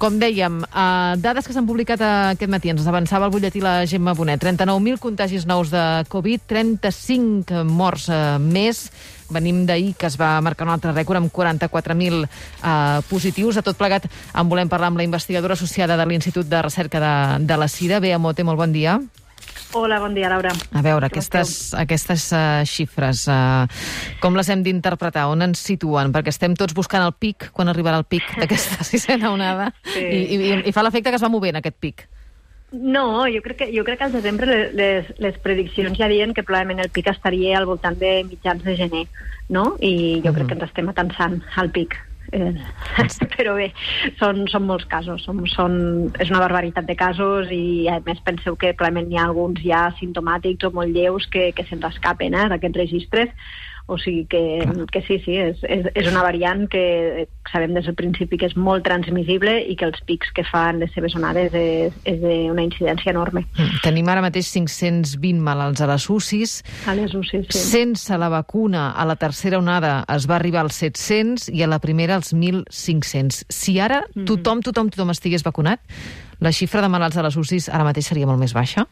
Com dèiem, uh, dades que s'han publicat aquest matí, ens avançava el butlletí la Gemma Bonet. 39.000 contagis nous de Covid, 35 morts uh, més. Venim d'ahir que es va marcar un altre rècord amb 44.000 uh, positius. A tot plegat en volem parlar amb la investigadora associada de l'Institut de Recerca de, de la Sida, Bea Mote, molt bon dia. Hola, bon dia, Laura. A veure, aquestes, aquestes uh, xifres, uh, com les hem d'interpretar? On ens situen? Perquè estem tots buscant el pic, quan arribarà el pic d'aquesta sisena onada, sí. i, i, i fa l'efecte que es va movent aquest pic. No, jo crec que, jo crec que al desembre les, les prediccions ja diuen que probablement el pic estaria al voltant de mitjans de gener, no? I jo mm -hmm. crec que ens estem atensant al pic. Eh, però bé, són, són molts casos, són, són, és una barbaritat de casos i a més penseu que probablement hi ha alguns ja simptomàtics o molt lleus que, que se'ns escapen eh, d'aquests registres, o sigui que, que sí, sí, és, és, és una variant que sabem des del principi que és molt transmissible i que els pics que fan les seves onades és, és d'una incidència enorme. Mm. Tenim ara mateix 520 malalts a les UCIs. A les UCIs, sí. Sense la vacuna, a la tercera onada es va arribar als 700 i a la primera als 1.500. Si ara mm. tothom, tothom, tothom estigués vacunat, la xifra de malalts a les UCIs ara mateix seria molt més baixa?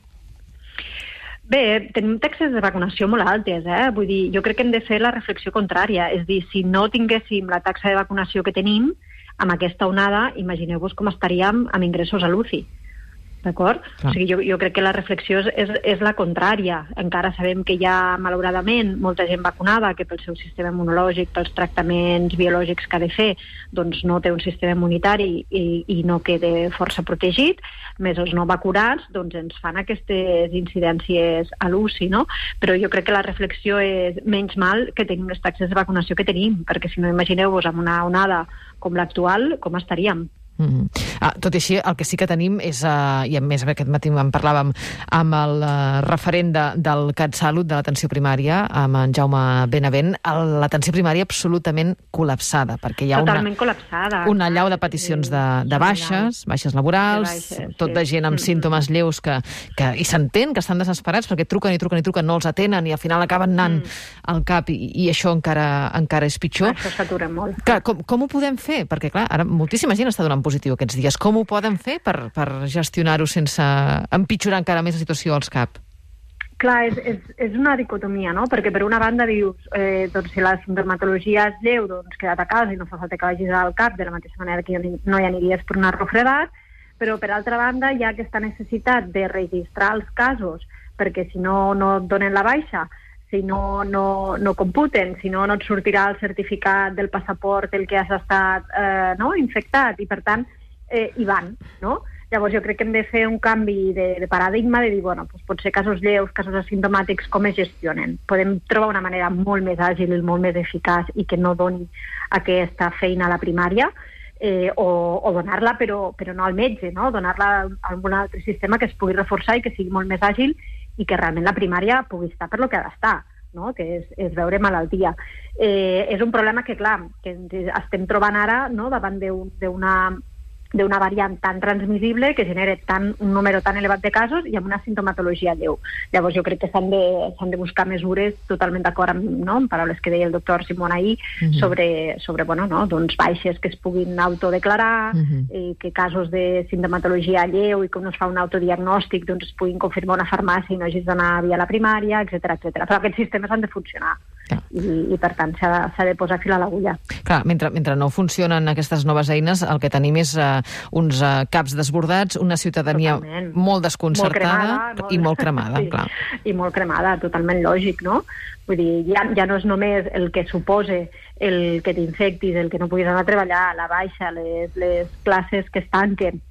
Bé, tenim taxes de vacunació molt altes, eh? Vull dir, jo crec que hem de fer la reflexió contrària. És dir, si no tinguéssim la taxa de vacunació que tenim, amb aquesta onada, imagineu-vos com estaríem amb ingressos a l'UCI. D'acord? O sigui, jo, jo crec que la reflexió és, és, és la contrària. Encara sabem que hi ha, malauradament, molta gent vacunada que pel seu sistema immunològic, pels tractaments biològics que ha de fer, doncs no té un sistema immunitari i, i no queda força protegit, més els no vacunats, doncs ens fan aquestes incidències a l'UCI, no? Però jo crec que la reflexió és menys mal que tenim les taxes de vacunació que tenim, perquè si no imagineu-vos amb una onada com l'actual, com estaríem? Mm -hmm. ah, tot i així, el que sí que tenim és, uh, i a més aquest matí en parlàvem amb el uh, referent de, del CatSalut, de l'atenció primària, amb en Jaume Benavent, l'atenció primària absolutament col·lapsada, perquè hi ha Totalment una, col·lapsada. una llau de peticions de, de baixes, baixes laborals, de baixes, tot sí. de gent amb mm -hmm. símptomes lleus que, que i s'entén que estan desesperats perquè truquen i truquen i truquen, no els atenen i al final acaben anant mm. al cap i, i això encara encara és pitjor. Això s'atura molt. Clar, com, com ho podem fer? Perquè, clar, ara moltíssima gent està donant positiu aquests dies. Com ho poden fer per, per gestionar-ho sense empitjorar encara més la situació als CAP? Clar, és, és, és una dicotomia, no? Perquè per una banda dius, eh, doncs si la sintomatologia és lleu, doncs queda't a casa i no fa falta que vagis al CAP, de la mateixa manera que no hi aniries per una refredat, però per altra banda hi ha aquesta necessitat de registrar els casos, perquè si no, no et donen la baixa, si no, no, no computen, si no, no et sortirà el certificat del passaport el que has estat eh, no, infectat, i per tant eh, hi van, no? Llavors jo crec que hem de fer un canvi de, de paradigma de dir, bueno, doncs pot ser casos lleus, casos asimptomàtics, com es gestionen. Podem trobar una manera molt més àgil molt més eficaç i que no doni aquesta feina a la primària, eh, o, o donar-la però, però no al metge, no? donar-la a algun altre sistema que es pugui reforçar i que sigui molt més àgil i que realment la primària pugui estar per lo que ha d'estar, no? que és, és veure malaltia. Eh, és un problema que, clar, que estem trobant ara no? davant d'una d'una variant tan transmissible que genera tan, un número tan elevat de casos i amb una sintomatologia lleu. Llavors jo crec que s'han de, de buscar mesures totalment d'acord amb, no, amb paraules que deia el doctor Simon ahir uh mhm. -huh. sobre, sobre bueno, no, doncs baixes que es puguin autodeclarar, uh mhm. -huh. eh, que casos de sintomatologia lleu i que no es fa un autodiagnòstic doncs es puguin confirmar una farmàcia i no hagis d'anar via la primària, etc etc. Però aquests sistemes han de funcionar i, i per tant s'ha de, de posar fil a l'agulla. Clar, mentre, mentre no funcionen aquestes noves eines, el que tenim és eh, uns uh, caps desbordats, una ciutadania totalment. molt desconcertada molt cremada, molt... i molt cremada, sí. clar. I molt cremada, totalment lògic, no? Vull dir, ja, ja no és només el que supose el que t'infectis, el que no puguis anar a treballar, la baixa, les, les classes que es tanquen,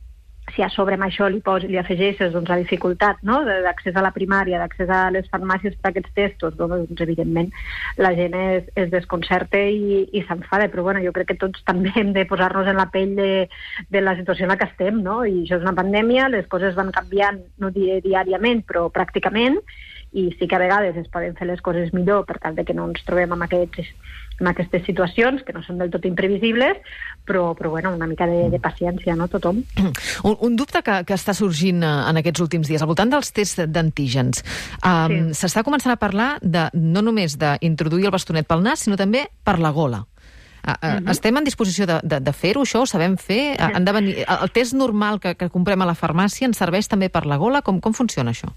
si a sobre amb això li, pos, li afegeixes doncs, la dificultat no? d'accés a la primària, d'accés a les farmàcies per aquests testos, doncs, evidentment la gent es, es desconcerta i, i s'enfada, però bueno, jo crec que tots també hem de posar-nos en la pell de, de la situació en la que estem, no? i això és una pandèmia, les coses van canviant, no diré diàriament, però pràcticament, i sí que a vegades es poden fer les coses millor per tal de que no ens trobem amb, aquests, amb aquestes situacions que no són del tot imprevisibles, però, però bueno, una mica de, de paciència, no, tothom. Un, un dubte que, que està sorgint eh, en aquests últims dies, al voltant dels tests d'antígens. Um, S'està sí. començant a parlar de, no només d'introduir el bastonet pel nas, sinó també per la gola. Uh, uh, estem en disposició de, de, de fer-ho, això? Ho sabem fer? Han de venir... El test normal que, que comprem a la farmàcia ens serveix també per la gola? Com, com funciona això?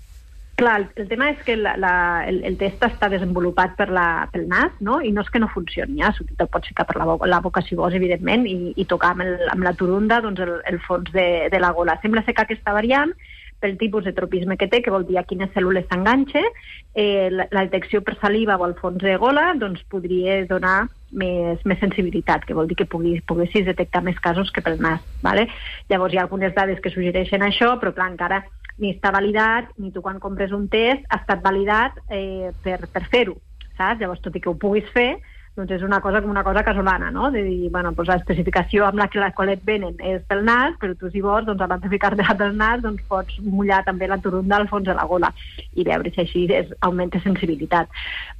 Clar, el, el tema és que la, la, el, el test està desenvolupat per la, pel nas, no? i no és que no funcioni, ja, te'l pots ficar per la, boca, la boca si vols, evidentment, i, i tocar amb, el, amb la turunda doncs, el, el fons de, de la gola. Sembla ser que aquesta variant pel tipus de tropisme que té, que vol dir a quines cèl·lules s'enganxa, eh, la, la detecció per saliva o al fons de gola doncs, podria donar més, més sensibilitat, que vol dir que pugui, poguessis detectar més casos que pel nas. Vale? Llavors hi ha algunes dades que suggereixen això, però clar, encara ni està validat, ni tu quan compres un test ha estat validat eh, per, per fer-ho, saps? Llavors, tot i que ho puguis fer, doncs és una cosa com una cosa casolana, no? De dir, bueno, doncs l'especificació amb la que la qual et venen és pel nas, però tu si vols, doncs abans de ficar-te pel nas, doncs pots mullar també la turunda al fons de la gola i veure si així és, augmenta sensibilitat.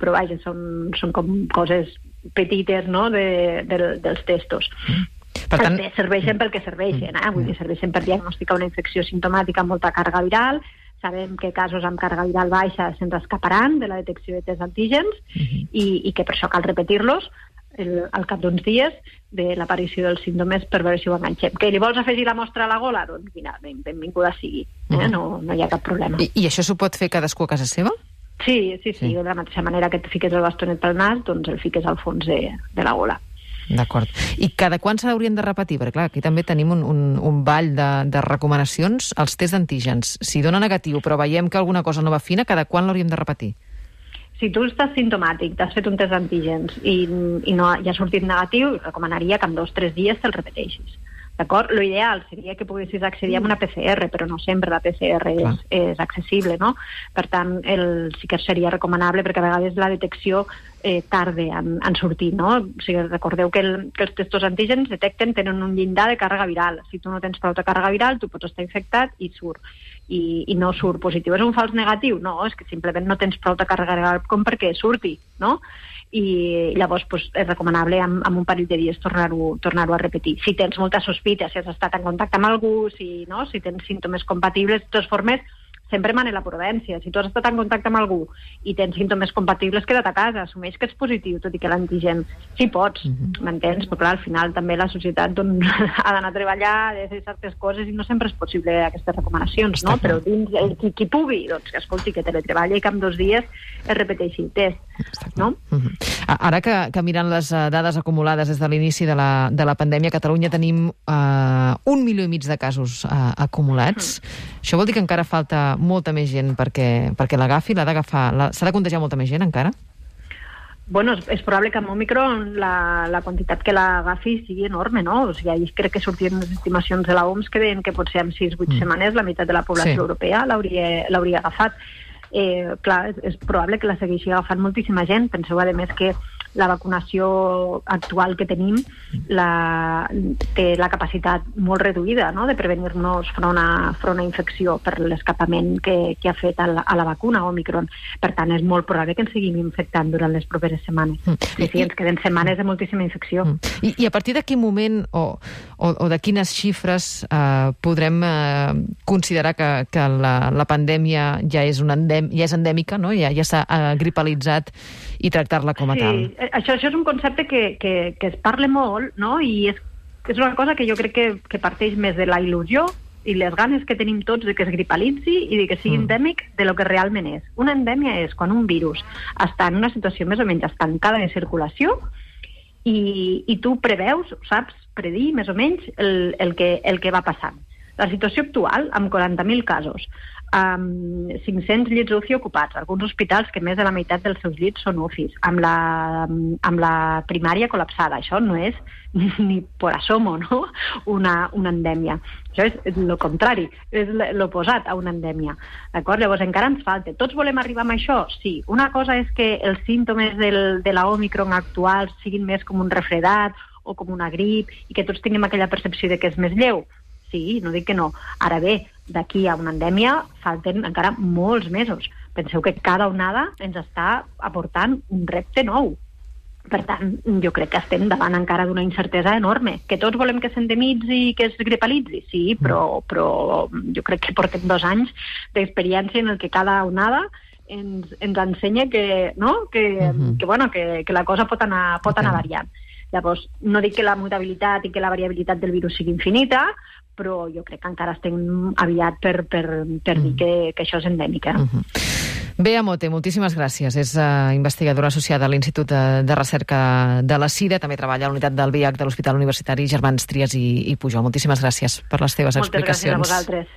Però vaja, són, són com coses petites, no?, de, de, dels testos. Per tant... Els serveixen pel que serveixen, eh? Vull dir, serveixen per diagnosticar una infecció simptomàtica amb molta càrrega viral, sabem que casos amb càrrega viral baixa se'ns escaparan de la detecció de test antígens uh -huh. i, i que per això cal repetir-los el, al cap d'uns dies de l'aparició dels símptomes per veure si ho enganxem. Que li vols afegir la mostra a la gola? Doncs mira, ben, benvinguda sigui, eh? uh -huh. no, no hi ha cap problema. I, I això s'ho pot fer cadascú a casa seva? Sí, sí, sí, sí, de la mateixa manera que et fiques el bastonet pel nas, doncs el fiques al fons de, de la gola. D'acord. I cada quan s'haurien de repetir? Perquè, clar, aquí també tenim un, un, un ball de, de recomanacions als tests d'antígens. Si dona negatiu, però veiem que alguna cosa no va fina, cada quan l'hauríem de repetir? Si tu estàs sintomàtic, t'has fet un test d'antígens i, i no ja ha sortit negatiu, recomanaria que en dos o tres dies te'l repeteixis. D'acord? Lo ideal seria que poguessis accedir a una PCR, però no sempre la PCR és, és accessible, no? Per tant, el, sí que seria recomanable, perquè a vegades la detecció eh, tarda en, en sortir, no? O sigui, recordeu que, el, que els testos antígens detecten, tenen un llindar de càrrega viral. Si tu no tens prou de càrrega viral, tu pots estar infectat i surt. I, i no surt positiu. És un fals negatiu? No, és que simplement no tens prou de càrrega viral com perquè surti, no? i llavors pues, és recomanable amb, amb un parell de dies tornar-ho tornar, a repetir. Si tens molta sospita, si has estat en contacte amb algú, si, no? si tens símptomes compatibles, de totes formes, sempre mana la prudència. Si tu has estat en contacte amb algú i tens símptomes compatibles, queda't a casa, assumeix que ets positiu, tot i que l'antigen sí pots, uh -huh. m'entens? Però clar, al final també la societat doncs, ha d'anar a treballar, ha de fer certes coses i no sempre és possible aquestes recomanacions, no? Però dins, el, qui, qui pugui, doncs que escolti, que teletreballa i que en dos dies es repeteixi el test, no? Uh -huh. Ara que, que mirant les uh, dades acumulades des de l'inici de, la, de la pandèmia, a Catalunya tenim uh, un milió i mig de casos uh, acumulats. Uh -huh. Això vol dir que encara falta molta més gent perquè, perquè l'agafi, l'ha d'agafar... S'ha de contagiar molta més gent encara? Bueno, és, és probable que amb Omicron la, la quantitat que l'agafi sigui enorme, no? O sigui, crec que sortien les estimacions de l'OMS que deien que potser en 6-8 mm. setmanes la meitat de la població sí. europea l'hauria agafat. Eh, clar, és, és probable que la segueixi agafant moltíssima gent. Penseu, a més, que la vacunació actual que tenim la, té la capacitat molt reduïda no? de prevenir-nos front, a, front a infecció per l'escapament que, que ha fet a la, a la vacuna Omicron. Per tant, és molt probable que ens seguim infectant durant les properes setmanes. Mm. Sí, sí, ens queden setmanes de moltíssima infecció. Mm. I, I a partir de quin moment o, o, o de quines xifres eh, podrem eh, considerar que, que la, la pandèmia ja és, una endem, ja és endèmica, no? ja, ja s'ha eh, gripalitzat i tractar-la com a sí, tal? Això, això és un concepte que, que, que es parla molt, no? I és, és una cosa que jo crec que, que parteix més de la il·lusió i les ganes que tenim tots de que es gripalitzi i de que sigui mm. endèmic de lo que realment és. Una endèmia és quan un virus està en una situació més o menys estancada de circulació i, i tu preveus, saps predir més o menys el, el, que, el que va passant. La situació actual, amb 40.000 casos, amb 500 llits UCI ocupats, alguns hospitals que més de la meitat dels seus llits són UCIs, amb la, amb la primària col·lapsada. Això no és ni por asomo, no? una, una endèmia. Això és el contrari, és l'oposat a una endèmia. D'acord? Llavors encara ens falta. Tots volem arribar a això? Sí. Una cosa és que els símptomes del, de la Omicron actual siguin més com un refredat o com una grip i que tots tinguem aquella percepció de que és més lleu. Sí, no dic que no. Ara bé, d'aquí a una endèmia falten encara molts mesos. Penseu que cada onada ens està aportant un repte nou. Per tant, jo crec que estem davant encara d'una incertesa enorme. Que tots volem que s'endemitzi i que es gripalitzi, sí, però, però jo crec que portem dos anys d'experiència en el que cada onada ens, ens ensenya que, no? que, uh -huh. que, bueno, que, que la cosa pot anar, pot anar variant. Llavors, no dic que la mutabilitat i que la variabilitat del virus sigui infinita, però jo crec que encara estem aviat per, per, per dir que, que això és endèmic. Eh? Uh -huh. Bea Mote, moltíssimes gràcies. És uh, investigadora associada a l'Institut de, de Recerca de la SIDA, també treballa a la unitat del VIH de l'Hospital Universitari Germans Trias i, i Pujol. Moltíssimes gràcies per les teves Moltes explicacions. Moltes gràcies a vosaltres.